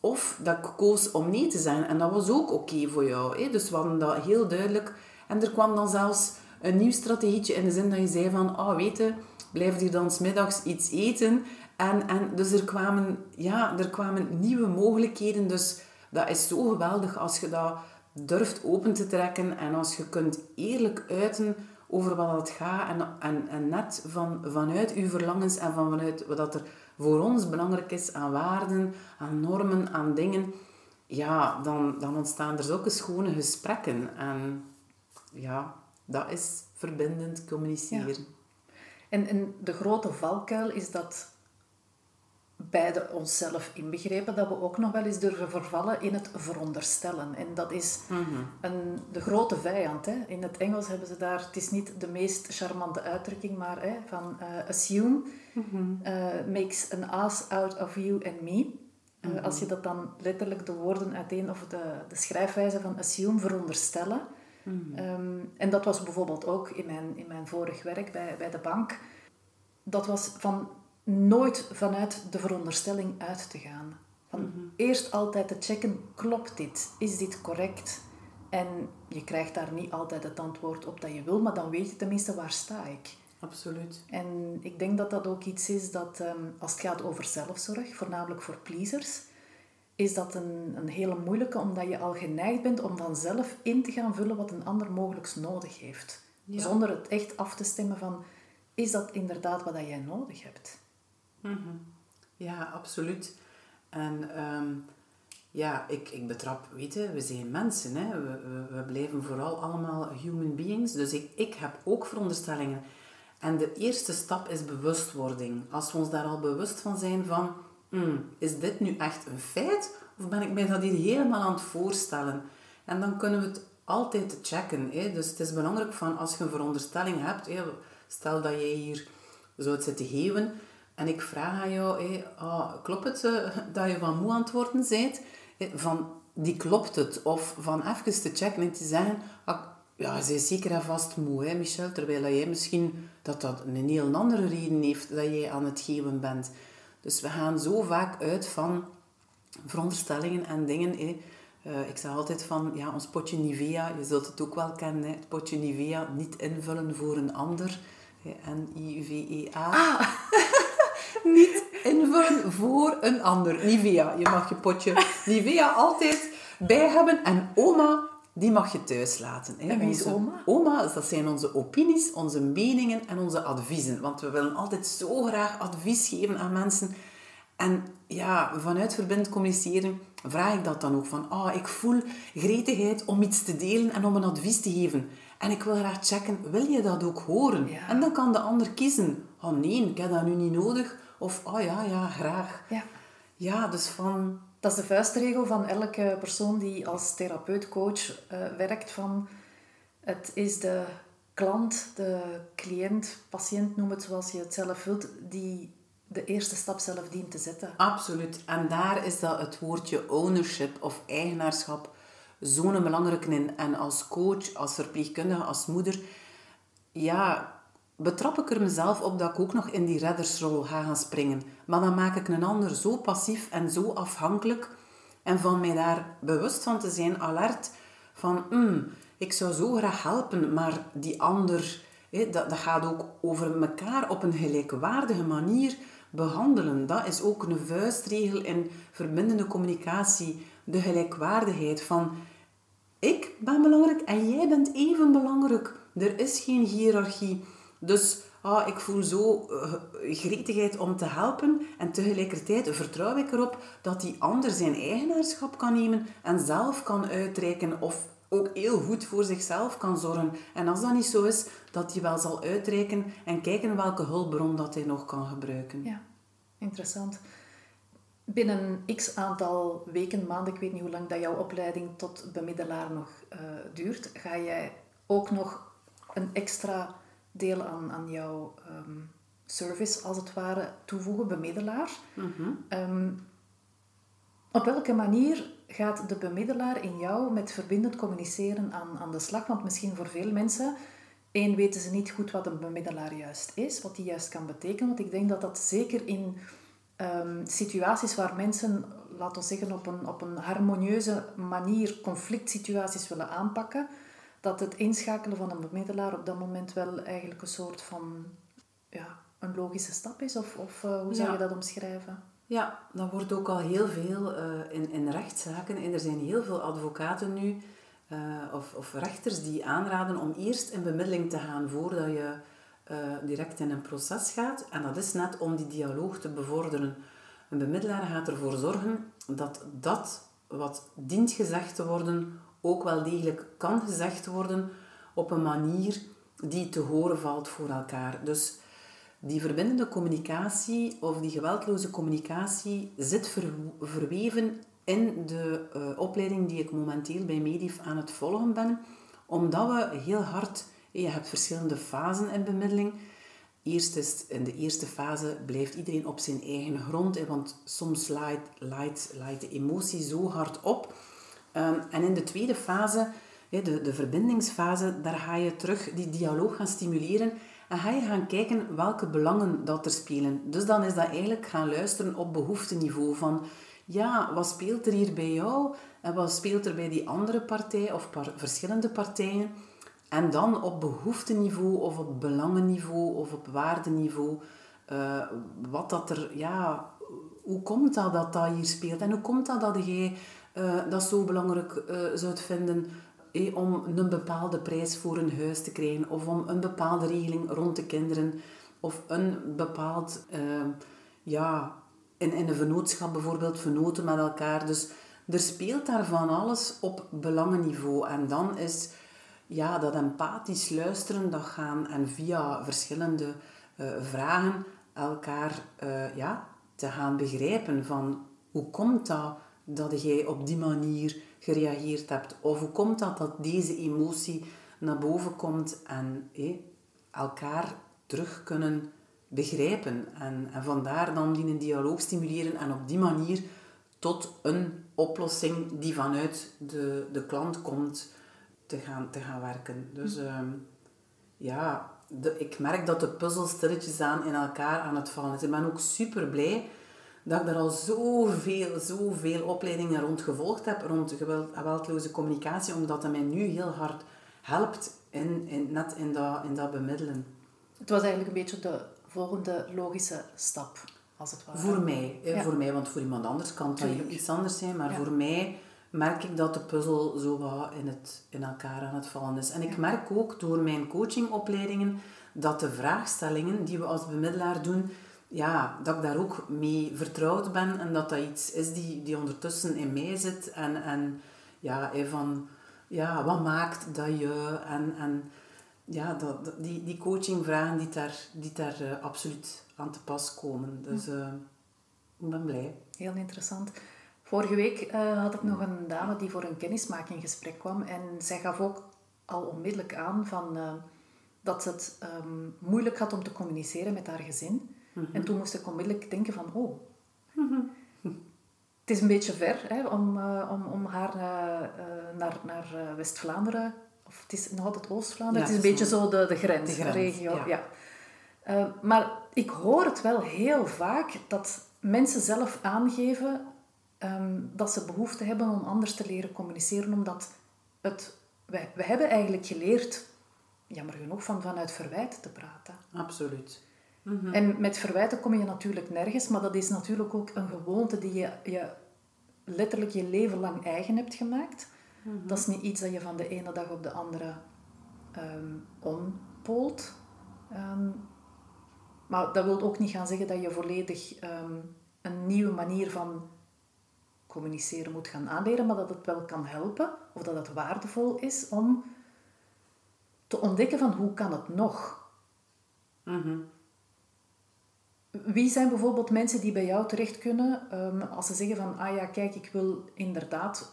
of dat ik koos om nee te zeggen en dat was ook oké voor jou. Hè? Dus we hadden dat heel duidelijk en er kwam dan zelfs een nieuw strategietje in de zin dat je zei van ah weet je, blijf hier dan smiddags iets eten en, en dus er kwamen, ja, er kwamen nieuwe mogelijkheden dus dat is zo geweldig als je dat durft open te trekken en als je kunt eerlijk uiten over wat het gaat en, en, en net van, vanuit uw verlangens en van vanuit wat er voor ons belangrijk is aan waarden, aan normen, aan dingen, ja, dan, dan ontstaan er zulke schone gesprekken. En ja, dat is verbindend communiceren. En, en de grote valkuil is dat beide onszelf inbegrepen, dat we ook nog wel eens durven vervallen in het veronderstellen. En dat is mhm. een, de grote vijand. Hè. In het Engels hebben ze daar, het is niet de meest charmante uitdrukking, maar hè, van uh, assume mm makes an ass out of you and me. Eh, mhm. Als je dat dan letterlijk de woorden uiteen, of de, de schrijfwijze van assume, veronderstellen. Mhm. Ehm, en dat was bijvoorbeeld ook in mijn, in mijn vorig werk bij, bij de bank. Dat was van nooit vanuit de veronderstelling uit te gaan. Van mhm. Eerst altijd te checken, klopt dit? Is dit correct? En je krijgt daar niet altijd het antwoord op dat je wil, maar dan weet je tenminste waar sta ik. Absoluut. En ik denk dat dat ook iets is dat, ehm, als het gaat over zelfzorg, voornamelijk voor pleasers, is dat een, een hele moeilijke, omdat je al geneigd bent om vanzelf in te gaan vullen wat een ander mogelijk nodig heeft. Zonder het echt af te stemmen van, is dat inderdaad wat jij nodig hebt? Mhm. Ja, absoluut. En ehm, ja, ik, ik betrap, weet je, we zijn mensen. Hè? We, we, we, blijven vooral allemaal human beings. Dus ik, ik heb ook veronderstellingen. En de eerste stap is bewustwording. Als we ons daar al bewust van zijn van... Hmm, is dit nu echt een feit? Of ben ik mij dat hier helemaal aan het voorstellen? En dan kunnen we het altijd checken. Hè? Dus het is belangrijk van als je een veronderstelling hebt... Stel dat jij hier zou zitten geven en ik vraag aan jou, oh, klopt het uh, dat je van moe aan het bent? Van, die klopt het. Of van even te checken en te zeggen, ah, ja, ze is zeker en vast moe, hè, Michel. Terwijl jij misschien dat dat een heel andere reden heeft dat jij aan het geven bent. Dus we gaan zo vaak uit van veronderstellingen en dingen. Uh, ik zeg altijd van, ja, ons potje Nivea, je zult het ook wel kennen, het potje Nivea niet invullen voor een ander. N-I-V-E-A. Ah. Niet invullen voor een ander. Nivea. Je mag je potje Nivea altijd bij hebben. En oma, die mag je thuis laten. Hè. En wie is oma? Oma, dat zijn onze opinies, onze meningen en onze adviezen. Want we willen altijd zo graag advies geven aan mensen. En ja, vanuit verbind communiceren vraag ik dat dan ook. Van, ah, ik voel gretigheid om iets te delen en om een advies te geven. En ik wil graag checken, wil je dat ook horen? En dan kan de ander kiezen. Oh nee, ik heb dat nu niet nodig. Of, oh ja, ja, graag. Ja. Ja, dus van... Dat is de vuistregel van elke persoon die als therapeut, coach uh, werkt. Van, het is de klant, de cliënt, patiënt, noem het zoals je het zelf wilt, die de eerste stap zelf dient te zetten. Absoluut. En daar is dat het woordje ownership of eigenaarschap zo'n belangrijke in. En als coach, als verpleegkundige, als moeder, ja, betrap ik er mezelf op dat ik ook nog in die reddersrol ga gaan springen. Maar dan maak ik een ander zo passief en zo afhankelijk. En van mij daar bewust van te zijn, alert, van mm, ik zou zo graag helpen, maar die ander, dat, dat gaat ook over elkaar op een gelijkwaardige manier behandelen. Dat is ook een vuistregel in verbindende communicatie. De gelijkwaardigheid van ik ben belangrijk en jij bent even belangrijk. Er is geen hiërarchie. Dus ah, ik voel zo uh, gretigheid om te helpen en tegelijkertijd vertrouw ik erop dat die ander zijn eigenaarschap kan nemen en zelf kan uitreiken of ook heel goed voor zichzelf kan zorgen. En als dat niet zo is, dat hij wel zal uitreiken en kijken welke hulpbron dat hij nog kan gebruiken. Ja, interessant. Binnen x aantal weken, maanden, ik weet niet hoe lang dat jouw opleiding tot bemiddelaar nog uh, duurt, ga jij ook nog een extra deel aan, aan jouw ehm, service, als het ware, toevoegen, bemiddelaar. Mm op welke manier gaat de bemiddelaar in jou met verbindend communiceren aan, aan de slag? Want misschien voor veel mensen, één, weten ze niet goed wat een bemiddelaar juist is, wat die juist kan betekenen. Want ik denk dat dat zeker in um, situaties waar mensen, laten we zeggen, op een, op een harmonieuze manier conflict situaties willen aanpakken, dat het inschakelen van een bemiddelaar op dat moment wel eigenlijk een soort van ja, een logische stap is? Of, of uh, hoe zou je dat omschrijven? Ja, dat wordt ook al heel veel uh, in, in rechtszaken. En er zijn heel veel advocaten nu, uh, of, of rechters, die aanraden om eerst in bemiddeling te gaan voordat je direct in een proces gaat. En dat is net om die dialoog te bevorderen. Een bemiddelaar gaat ervoor zorgen dat dat wat dient gezegd te worden, ook wel degelijk kan gezegd worden op een manier die te horen valt voor elkaar. Dus die verbindende communicatie of die geweldloze communicatie zit verweven in de uh, opleiding die ik momenteel bij Medif aan het volgen ben. Omdat we heel hard, je hebt verschillende fasen in bemiddeling. Eerst is in de eerste fase blijft iedereen op zijn eigen grond, want soms laait, laait de emotie zo hard op. Um, en in de tweede fase, de, de verbindingsfase, daar ga je terug die dialoog gaan stimuleren en ga je gaan kijken welke belangen dat er spelen. Dus dan is dat eigenlijk gaan luisteren op behoefteniveau van ja, wat speelt er hier bij jou en wat speelt er bij die andere partij of verschillende partijen. En dan op behoefteniveau of op belangenniveau of op waardeniveau, uh, wat dat er, ja, hoe komt dat dat dat hier speelt en hoe komt dat dat jij uh, dat zo belangrijk uh, zou vinden om een bepaalde prijs voor een huis te krijgen of om een bepaalde regeling rond de kinderen of een bepaald, ja, in, in een vennootschap bijvoorbeeld, vernoten met elkaar. Dus er speelt daar van alles op belangenniveau. En dan is ja, dat empathisch luisteren, dat gaan en via verschillende vragen elkaar ja, te gaan begrijpen van hoe komt dat dat jij op die manier gereageerd hebt? Of hoe komt dat dat deze emotie naar boven komt en elkaar terug kunnen begrijpen? En, en vandaar dan die een dialoog stimuleren en op die manier tot een oplossing die vanuit de, de klant komt te gaan, te gaan werken. Dus ehm, ja, de, ik merk dat de puzzel stilletjes aan in elkaar aan het vallen is. Ik ben ook super blij dat ik daar al zoveel, zoveel opleidingen rond gevolgd heb, rond geweldloze communicatie, omdat dat mij nu heel hard helpt in, in, net in dat, in dat bemiddelen. Het was eigenlijk een beetje de volgende logische stap, als het ware. Voor mij, voor mij want voor iemand anders kan het iets anders zijn, maar voor mij merk ik dat de puzzel zo wat in, het, in elkaar aan het vallen is. En ik merk ook door mijn coachingopleidingen dat de vraagstellingen die we als bemiddelaar doen, ja, dat ik daar ook mee vertrouwd ben en dat dat iets is die, die ondertussen in mij zit. En, en ja, van, ja, wat maakt dat je... En, en ja, dat, die, die coachingvragen die daar, die daar uh, absoluut aan te pas komen. Dus uh, ik ben blij. Heel interessant. Vorige week uh, had ik nog een dame die voor een kennismakinggesprek kwam. En zij gaf ook al onmiddellijk aan van, dat ze het um, moeilijk had om te communiceren met haar gezin. En mhm. toen moest ik onmiddellijk denken van, oh, het is een beetje ver hè, om, uh, om, om haar uh, naar, naar West-Vlaanderen, of het is nog altijd Oost-Vlaanderen, het is een beetje zo de, de grens, de, regio. Ja. ja. maar ik hoor het wel heel vaak dat mensen zelf aangeven um, dat ze behoefte hebben om anders te leren communiceren, omdat het, wij, wij hebben eigenlijk geleerd, jammer genoeg, van vanuit verwijt te praten. Absoluut. Mhm. En met verwijten kom je natuurlijk nergens, maar dat is natuurlijk ook een gewoonte die je, je letterlijk je leven lang eigen hebt gemaakt. Mhm. Dat is niet iets dat je van de ene dag op de andere um, ompoelt. Ehm, Maar dat wil ook niet gaan zeggen dat je volledig ehm, een nieuwe manier van communiceren moet gaan aanleren, maar dat het wel kan helpen of dat het waardevol is om te ontdekken van hoe kan het nog. Mm Wie zijn bijvoorbeeld mensen die bij jou terecht kunnen ehm, als ze zeggen van, ah ja, kijk, ik wil inderdaad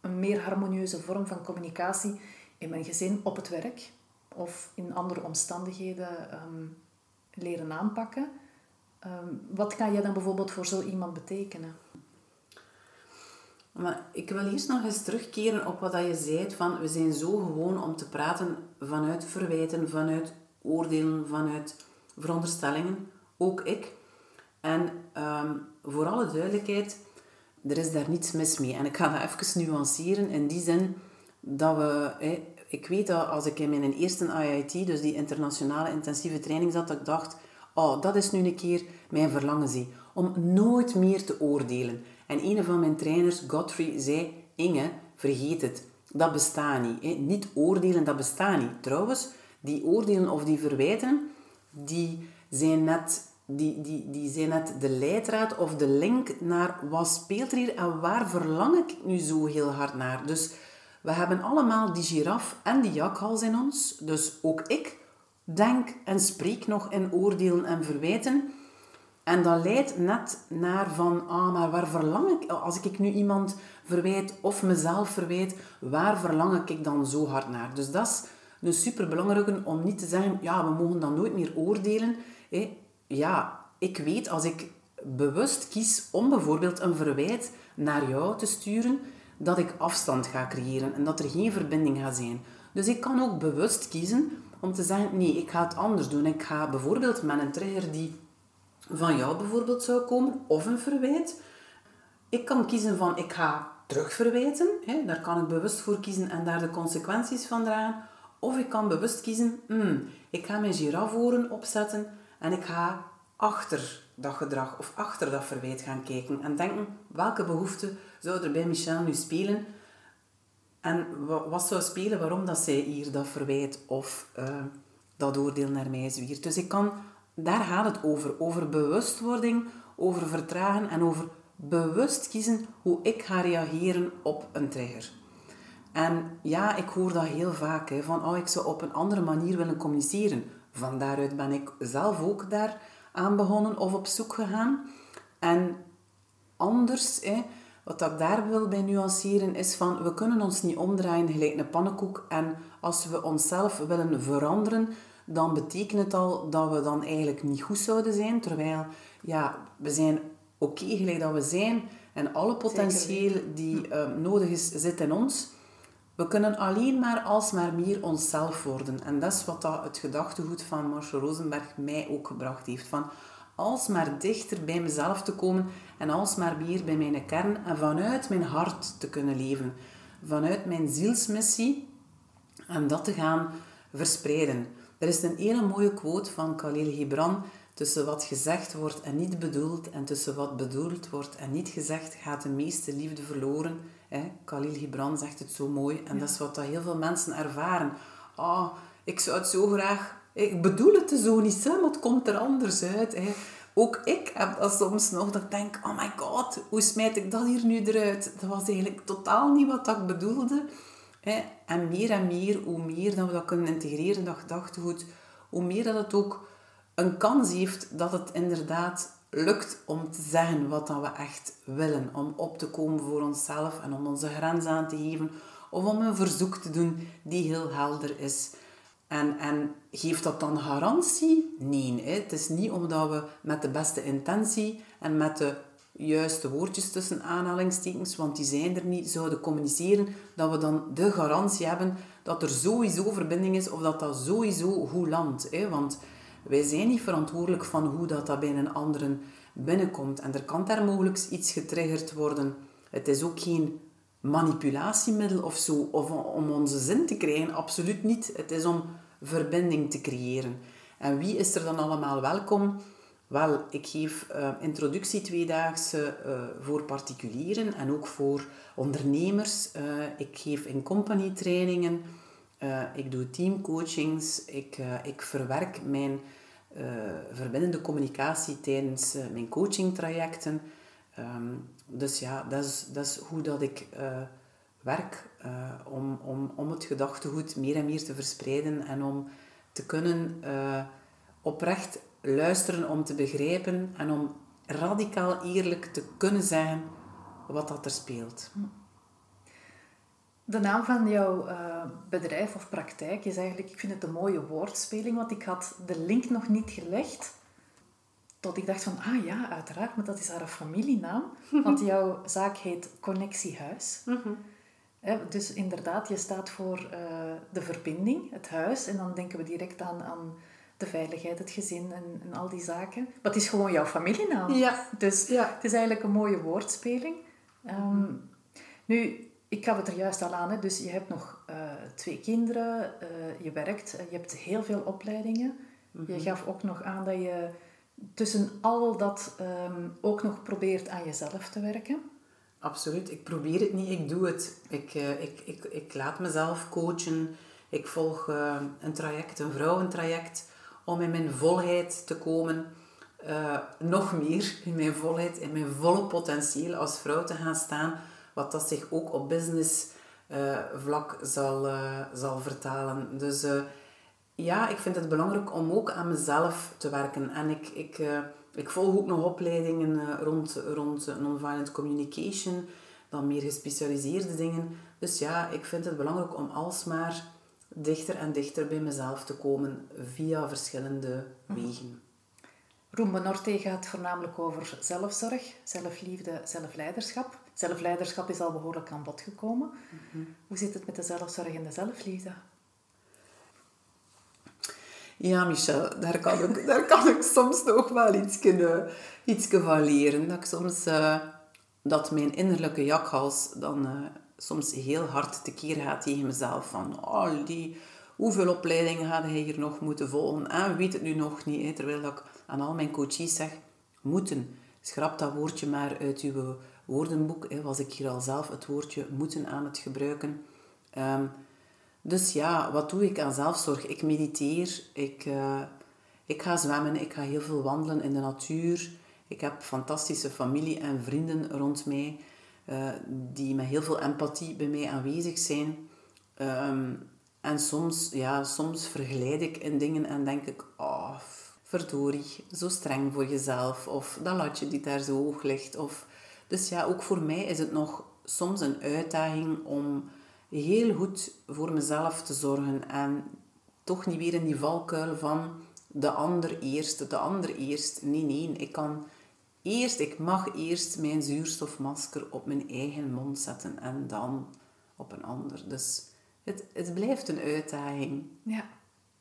een meer harmonieuze vorm van communicatie in mijn gezin, op het werk of in andere omstandigheden ehm, leren aanpakken. Ehm, wat kan jij dan bijvoorbeeld voor zo iemand betekenen? Maar ik wil eerst nog eens terugkeren op wat je zei, van we zijn zo gewoon om te praten vanuit verwijten, vanuit oordelen, vanuit veronderstellingen. Ook ik. En um, voor alle duidelijkheid, er is daar niets mis mee. En ik ga dat even nuanceren in die zin dat we... ik weet dat als ik in mijn eerste IIT, dus die internationale intensieve training zat, dat ik dacht, oh, dat is nu een keer mijn verlangen zie. Om nooit meer te oordelen. En een van mijn trainers, Godfrey, zei, Inge, vergeet het. Dat bestaat niet. Hè. Niet oordelen, dat bestaat niet. Trouwens, die oordelen of die verwijten, die zijn net, die, die, die zijn net de leidraad of de link naar wat speelt er hier en waar verlang ik nu zo heel hard naar. Dus we hebben allemaal die giraf en die jakhals in ons. Dus ook ik denk en spreek nog in oordelen en verwijten. En dat leidt net naar van, ah, maar waar verlang ik, als ik nu iemand verwijt of mezelf verwijt, waar verlang ik dan zo hard naar? Dus dat is een superbelangrijke om niet te zeggen, ja, we mogen dan nooit meer oordelen. Ja, ik weet als ik bewust kies om bijvoorbeeld een verwijt naar jou te sturen, dat ik afstand ga creëren en dat er geen verbinding gaat zijn. Dus ik kan ook bewust kiezen om te zeggen, nee, ik ga het anders doen. Ik ga bijvoorbeeld met een trigger die van jou bijvoorbeeld zou komen, of een verwijt. Ik kan kiezen van, ik ga terugverwijten. Daar kan ik bewust voor kiezen en daar de consequenties van dragen. Of ik kan bewust kiezen, hmm, ik ga mijn girafforen opzetten en ik ga achter dat gedrag of achter dat verwijt gaan kijken en denken, welke behoefte zou er bij Michel nu spelen en wat zou spelen waarom dat zij hier dat verwijt of uh, dat oordeel naar mij zwiert. Dus ik kan, daar gaat het over. Over bewustwording, over vertragen en over bewust kiezen hoe ik ga reageren op een trigger. En ja, ik hoor dat heel vaak, hè, van oh, ik zou op een andere manier willen communiceren. Van daaruit ben ik zelf ook daar aan begonnen of op zoek gegaan. En anders, hè, wat ik daar wil bij nuanceren is van, we kunnen ons niet omdraaien gelijk een pannenkoek. En als we onszelf willen veranderen, dan betekent het al dat we dan eigenlijk niet goed zouden zijn. Terwijl, ja, we zijn oké gelijk dat we zijn. En alle potentieel die uh, nodig is, zit in ons. We kunnen alleen maar alsmaar meer onszelf worden. En dat is wat dat het gedachtegoed van Marshall Rosenberg mij ook gebracht heeft. Van alsmaar dichter bij mezelf te komen en alsmaar meer bij mijn kern en vanuit mijn hart te kunnen leven. Vanuit mijn zielsmissie en dat te gaan verspreiden. Er is een hele mooie quote van Khalil Gibran. Tussen wat gezegd wordt en niet bedoeld en tussen wat bedoeld wordt en niet gezegd gaat de meeste liefde verloren. Hè? Khalil Gibran zegt het zo mooi en dat is wat dat heel veel mensen ervaren. Ah, ik zou het zo graag... Ik bedoel het zo niet, maar het komt er anders uit. Hè? Ook ik heb dat soms nog, dat ik denk, oh my god, hoe smijt ik dat hier nu eruit? Dat was eigenlijk totaal niet wat ik bedoelde. Hè? En meer en meer, hoe meer dat we dat kunnen integreren, dat gedachtegoed, hoe meer dat het ook een kans heeft dat het inderdaad lukt om te zeggen wat dat we echt willen. Om op te komen voor onszelf en om onze grens aan te geven. Of om een verzoek te doen die heel helder is. En, en geeft dat dan garantie? Nee. Hè? Het is niet omdat we met de beste intentie en met de juiste woordjes tussen aanhalingstekens, want die zijn er niet, zouden communiceren, dat we dan de garantie hebben dat er sowieso verbinding is of dat dat sowieso goed landt. Hè? Want wij zijn niet verantwoordelijk van hoe dat, dat bij een anderen binnenkomt. En er kan daar mogelijk iets getriggerd worden. Het is ook geen manipulatiemiddel of zo, of om onze zin te krijgen. Absoluut niet. Het is om verbinding te creëren. En wie is er dan allemaal welkom? Wel, ik geef uh, introductie tweedaagse uh, voor particulieren en ook voor ondernemers. Uh, ik geef in company trainingen. ik doe teamcoachings. Ik, ik verwerk mijn verbindende communicatie tijdens mijn coachingtrajecten. Um, dus ja, dat is, dat is hoe dat ik werk om, om, om het gedachtegoed meer en meer te verspreiden en om te kunnen oprecht luisteren om te begrijpen en om radicaal eerlijk te kunnen zeggen wat dat er speelt. De naam van jouw uh, bedrijf of praktijk is eigenlijk, ik vind het een mooie woordspeling, want ik had de link nog niet gelegd. Tot ik dacht van, ah ja, uiteraard, maar dat is haar familienaam. Want jouw zaak heet Connectiehuis. Mm dus inderdaad, je staat voor uh, de verbinding, het huis. En dan denken we direct aan, aan de veiligheid, het gezin en, en, al die zaken. Maar het is gewoon jouw familienaam. Ja. Dus ja. het is eigenlijk een mooie woordspeling. Um, nu, ik gaf het er juist al aan, hè. dus je hebt nog uh, twee kinderen, uh, je werkt, uh, je hebt heel veel opleidingen. Mm -hmm. Je gaf ook nog aan dat je tussen al dat um, ook nog probeert aan jezelf te werken. Absoluut, ik probeer het niet, ik doe het. Ik, ik, ik, ik laat mezelf coachen. Ik volg een traject, een vrouwentraject om in mijn volheid te komen. Nog meer in mijn volheid, in mijn volle potentieel als vrouw te gaan staan. Wat dat zich ook op business uh, vlak zal, uh, zal vertalen. Dus ja, ik vind het belangrijk om ook aan mezelf te werken. En ik, ik, ik volg ook nog opleidingen rond, rond nonviolent communication. Dan meer gespecialiseerde dingen. Dus ja, ik vind het belangrijk om alsmaar dichter en dichter bij mezelf te komen via verschillende mhm. wegen. Rumba Norte gaat voornamelijk over zelfzorg, zelfliefde, zelfleiderschap. Zelfleiderschap is al behoorlijk aan bod gekomen. Mhm. Hoe zit het met de zelfzorg en de zelfliefde? Ja, Michel, daar kan ik, daar kan ik soms nog wel iets, kunnen, iets van leren. Dat ik soms... Uh, dat mijn innerlijke jakhals dan... Uh, soms heel hard tekeer gaat tegen mezelf. Van, oh, die, hoeveel opleidingen ga hij hier nog moeten volgen? En weet het nu nog niet. Hè? Terwijl ik aan al mijn coaches zeg, moeten. Schrap dat woordje maar uit uw woordenboek. Was ik hier al zelf het woordje moeten aan het gebruiken. Ehm, dus ja, wat doe ik aan zelfzorg? Ik mediteer, ik, uh, ik ga zwemmen, ik ga heel veel wandelen in de natuur. Ik heb fantastische familie en vrienden rond mij. Eh, die met heel veel empathie bij mij aanwezig zijn. Ehm, en soms, ja, soms verglijd ik in dingen en denk ik, oh, verdorie, zo streng voor jezelf. Of dat latje die daar zo hoog ligt. Of, dus ja, ook voor mij is het nog soms een uitdaging om heel goed voor mezelf te zorgen. En toch niet weer in die valkuil van de ander eerst, de ander eerst. Nee, nee, ik kan eerst, ik mag eerst mijn zuurstofmasker op mijn eigen mond zetten en dan op een ander. Dus het, het blijft een uitdaging. Ja,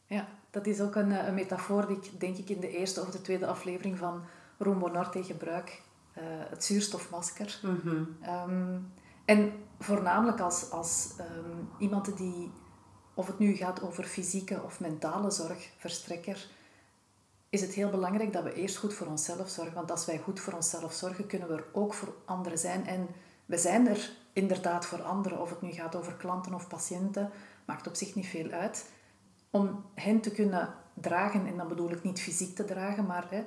ja. dat is ook een, eh, een metafoor die ik denk ik in de eerste of de tweede aflevering van Rumbo Norte gebruik. Uh, het zuurstofmasker. Mhm. Ehm, en voornamelijk als, als um, iemand die, of het nu gaat over fysieke of mentale zorgverstrekker, is het heel belangrijk dat we eerst goed voor onszelf zorgen. Want als wij goed voor onszelf zorgen, kunnen we er ook voor anderen zijn. En we zijn er inderdaad voor anderen, of het nu gaat over klanten of patiënten, maakt op zich niet veel uit. Om hen te kunnen dragen, en dan bedoel ik niet fysiek te dragen, maar hè,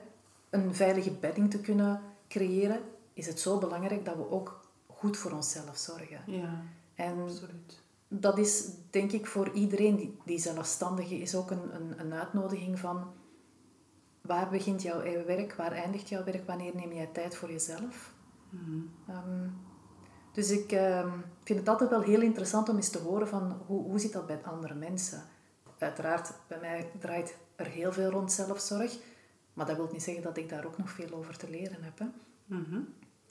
een veilige bedding te kunnen creëren, is het zo belangrijk dat we ook goed voor onszelf zorgen. Ja, en absoluut. Dat is denk ik voor iedereen die, die zelfstandige is ook een, een, een uitnodiging van waar begint jouw werk? Waar eindigt jouw werk? Wanneer neem jij tijd voor jezelf? Mm dus ik um, vind het altijd wel heel interessant om eens te horen van hoe, hoe zit dat bij andere mensen. Uiteraard, bij mij draait er heel veel rond zelfzorg. Maar dat wil niet zeggen dat ik daar ook nog veel over te leren heb. Hè. Mhm.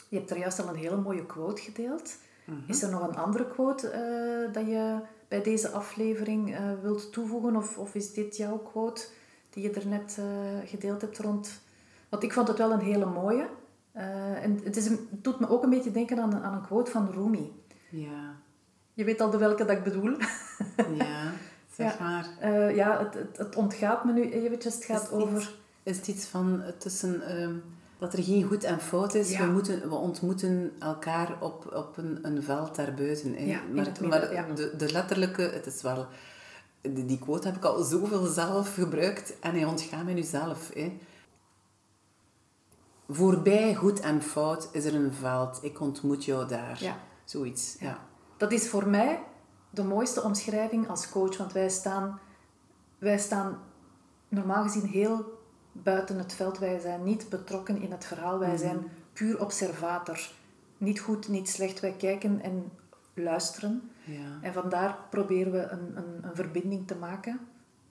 Je hebt er juist al een hele mooie quote gedeeld. Mhm. Is er nog een andere quote uh, dat je bij deze aflevering uh, wilt toevoegen? Of, of is dit jouw quote? die je er net uh, gedeeld hebt rond. Want ik vond het wel een hele mooie. En het, is het doet me ook een beetje denken aan, aan een quote van Rumi. Ja. Je weet al de welke dat ik bedoel. ja, zeg maar. Ja, het, het, het, ontgaat me nu eventjes. Het gaat over... is het iets van tussen... Um, dat er geen goed en fout is. We, moeten, we ontmoeten elkaar op, op een, een veld daarbuiten. Ja, maar, maar de, de letterlijke... Het is wel die quote heb ik al zoveel zelf gebruikt en hij ontgaat mij nu zelf. Hè. Voorbij goed en fout is er een veld. Ik ontmoet jou daar. Ja. Zoiets, ja. Dat is voor mij de mooiste omschrijving als coach, want wij staan, wij staan normaal gezien heel buiten het veld. Wij zijn niet betrokken in het verhaal, wij zijn puur observator. Niet goed, niet slecht. Wij kijken en luisteren. Ja. En vandaar proberen we een, een, een verbinding te maken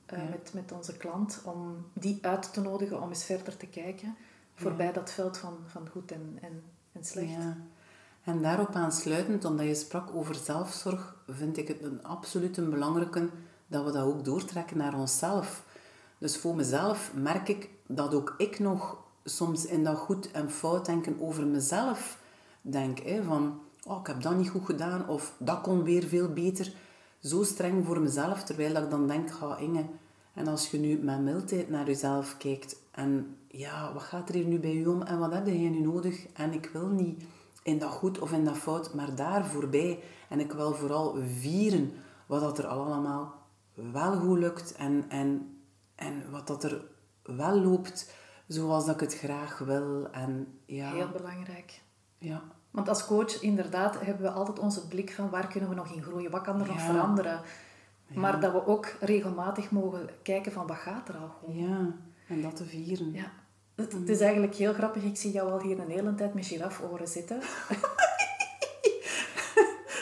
eh, met, met onze klant, om die uit te nodigen om eens verder te kijken, voorbij dat veld van, van goed en, en, en slecht. Ja. En daarop aansluitend, omdat je sprak over zelfzorg, vind ik het een absoluut een belangrijke dat we dat ook doortrekken naar onszelf. Dus voor mezelf merk ik dat ook ik nog soms in dat goed en fout denken over mezelf denk. Hè, van, oh, ik heb dat niet goed gedaan of dat kon weer veel beter. Zo streng voor mezelf, terwijl ik dan denk, ga Inge, en als je nu met mildheid naar jezelf kijkt en ja, wat gaat er hier nu bij je om en wat heb jij nu nodig? En ik wil niet in dat goed of in dat fout, maar daar voorbij. En ik wil vooral vieren wat dat er allemaal wel goed lukt en, en, en wat dat er wel loopt zoals dat ik het graag wil. En, ja, Heel belangrijk. ja, Want als coach, inderdaad, hebben we altijd onze blik van waar kunnen we nog in groeien, wat kan er nog Ja. veranderen. Maar dat we ook regelmatig mogen kijken van wat gaat er al goed. ja, en dat te vieren. Ja. Het, het is eigenlijk heel grappig. Ik zie jou al hier een hele tijd met giraforen zitten.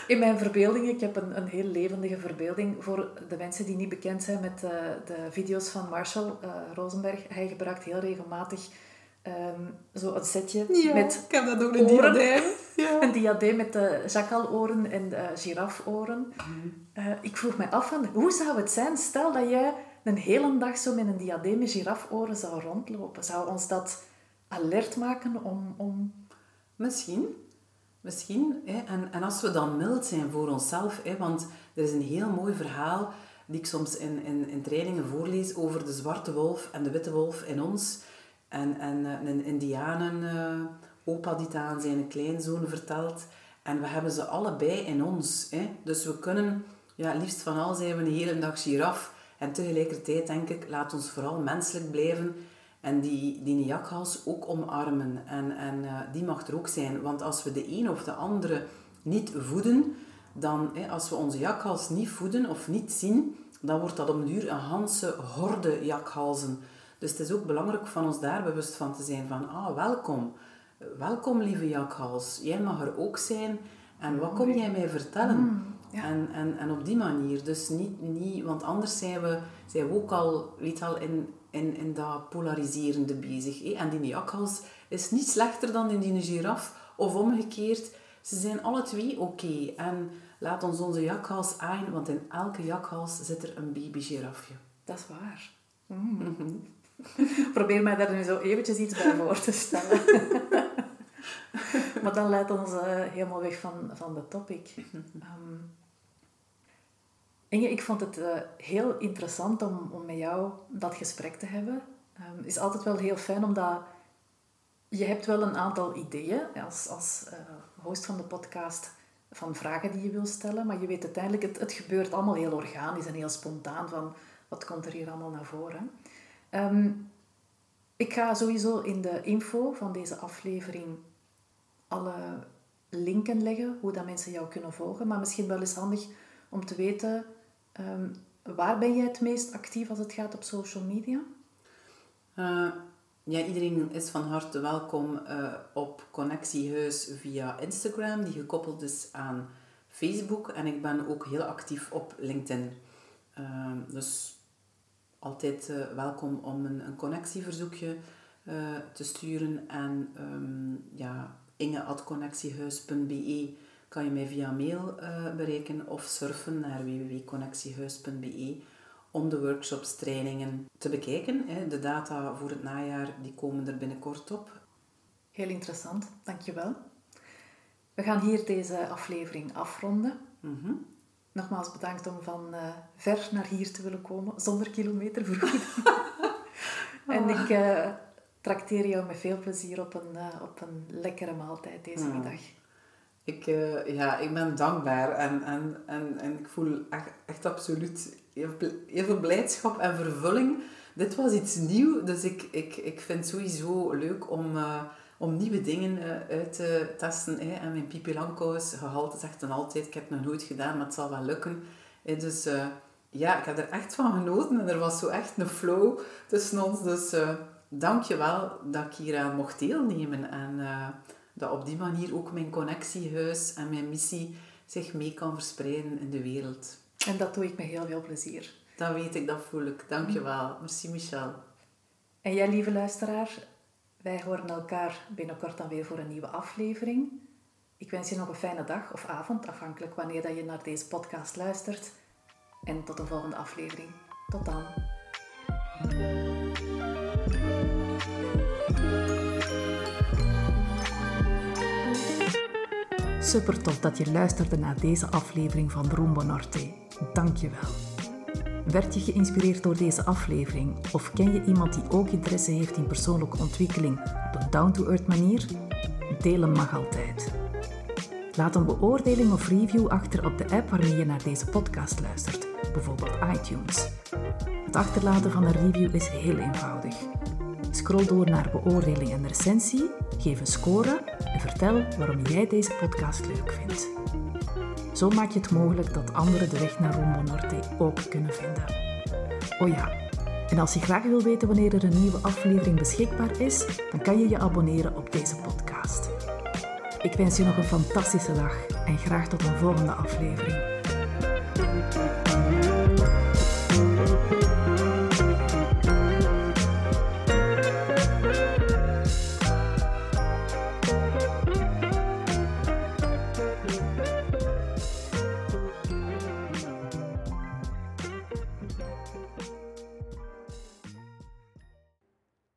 In mijn verbeelding, ik heb een, een heel levendige verbeelding voor de mensen die niet bekend zijn met eh, de video's van Marshall eh, Rosenberg. Hij gebruikt heel regelmatig ehm, zo een setje met ik heb dat ook een oren. diadeem. Ja. een diadeem met de en giraforen. Eh, ik vroeg mij af, van, hoe zou het zijn, stel dat jij een hele dag zo met een diadeem met giraforen zou rondlopen. Zou ons dat alert maken om... om... Misschien. Misschien. Hè. En, en als we dan mild zijn voor onszelf. Hè, want er is een heel mooi verhaal die ik soms in, in, in trainingen voorlees over de zwarte wolf en de witte wolf in ons. En, en eh, een indianen eh, opa die het aan zijn kleinzoon vertelt. En we hebben ze allebei in ons. Hè. Dus we kunnen, ja, liefst van al zijn we een hele dag giraf. En tegelijkertijd denk ik, laat ons vooral menselijk blijven. En die, die jakhals ook omarmen. En, en eh, die mag er ook zijn. Want als we de een of de andere niet voeden, dan, hè, als we onze jakhals niet voeden of niet zien, dan wordt dat op een duur een ganse horde jakhalzen. Dus het is ook belangrijk van ons daar bewust van te zijn van, ah, welkom. Welkom, lieve jakhals. Jij mag er ook zijn. En wat kom jij mij vertellen? en, en, en op die manier. Dus niet, niet want anders zijn we, zijn we ook al, weet al in, in, in dat polariserende bezig. En die jakhals is niet slechter dan in die giraf. Of omgekeerd, ze zijn alle twee oké. En laat ons onze jakhals aan, want in elke jakhals zit er een baby girafje. Dat is waar. Mm. Probeer mij daar nu zo eventjes iets bij voor te stellen. maar dat leidt ons eh, helemaal weg van, van de topic. Ehm, Ik vond het eh, heel interessant om, om met jou dat gesprek te hebben. Ehm, Het is altijd wel heel fijn, omdat je hebt wel een aantal ideeën als, als eh, host van de podcast van vragen die je wil stellen, maar je weet uiteindelijk, het, het gebeurt allemaal heel organisch en heel spontaan van wat komt er hier allemaal naar voren. Ehm, ik ga sowieso in de info van deze aflevering alle linken leggen, hoe dat mensen jou kunnen volgen, maar misschien wel eens handig om te weten, ehm, waar ben jij het meest actief als het gaat op social media? Eh, ja, iedereen is van harte welkom eh, op Connectiehuis via Instagram, die gekoppeld is aan Facebook. En ik ben ook heel actief op LinkedIn. Eh, dus altijd eh, welkom om een, een connectieverzoekje te sturen. En um, ja, inge.connectiehuis.be kan je mij via mail eh, bereiken of surfen naar www.connectiehuis.be om de workshops, trainingen te bekijken. hè. De data voor het najaar die komen er binnenkort op. Heel interessant, dankjewel. We gaan hier deze aflevering afronden. Mhm. Nogmaals bedankt om van eh, ver naar hier te willen komen, zonder kilometervergoeding. en ik eh trakteer jou met veel plezier op een, op een lekkere maaltijd deze middag. Ik, eh, ja, ik ben dankbaar en, en, en, en ik voel echt, echt absoluut heel veel blijdschap en vervulling. Dit was iets nieuw, dus ik, ik, ik vind het sowieso leuk om, uh, om nieuwe dingen uh, uit te testen. Hè. En mijn Pipi gehalte zegt dan altijd, ik heb het nog nooit gedaan, maar het zal wel lukken. Hè. Dus ja, ik heb er echt van genoten en er was zo echt een flow tussen ons. Dus dank je wel dat ik hier aan mocht deelnemen en dat op die manier ook mijn connectiehuis en mijn missie zich mee kan verspreiden in de wereld. En dat doe ik met heel veel plezier. Dat weet ik, dat voel ik. Dank je wel. Merci Michel. En jij, lieve luisteraar, wij horen elkaar binnenkort dan weer voor een nieuwe aflevering. Ik wens je nog een fijne dag of avond, afhankelijk wanneer dat je naar deze podcast luistert. En tot de volgende aflevering. Tot dan. Super tof dat je luisterde naar deze aflevering van Rumbo Norte. Dank je wel. Werd je geïnspireerd door deze aflevering of ken je iemand die ook interesse heeft in persoonlijke ontwikkeling op een down-to-earth manier? Delen mag altijd. Laat een beoordeling of review achter op de app waarmee je naar deze podcast luistert, bijvoorbeeld iTunes. Het achterlaten van een review is heel eenvoudig. Scroll door naar beoordeling en recensie, geef een score en vertel waarom jij deze podcast leuk vindt. Zo maak je het mogelijk dat anderen de weg naar Rumbo Norte ook kunnen vinden. Oh ja, en als je graag wil weten wanneer er een nieuwe aflevering beschikbaar is, dan kan je je abonneren op deze podcast. Ik wens je nog een fantastische dag en graag tot een volgende aflevering.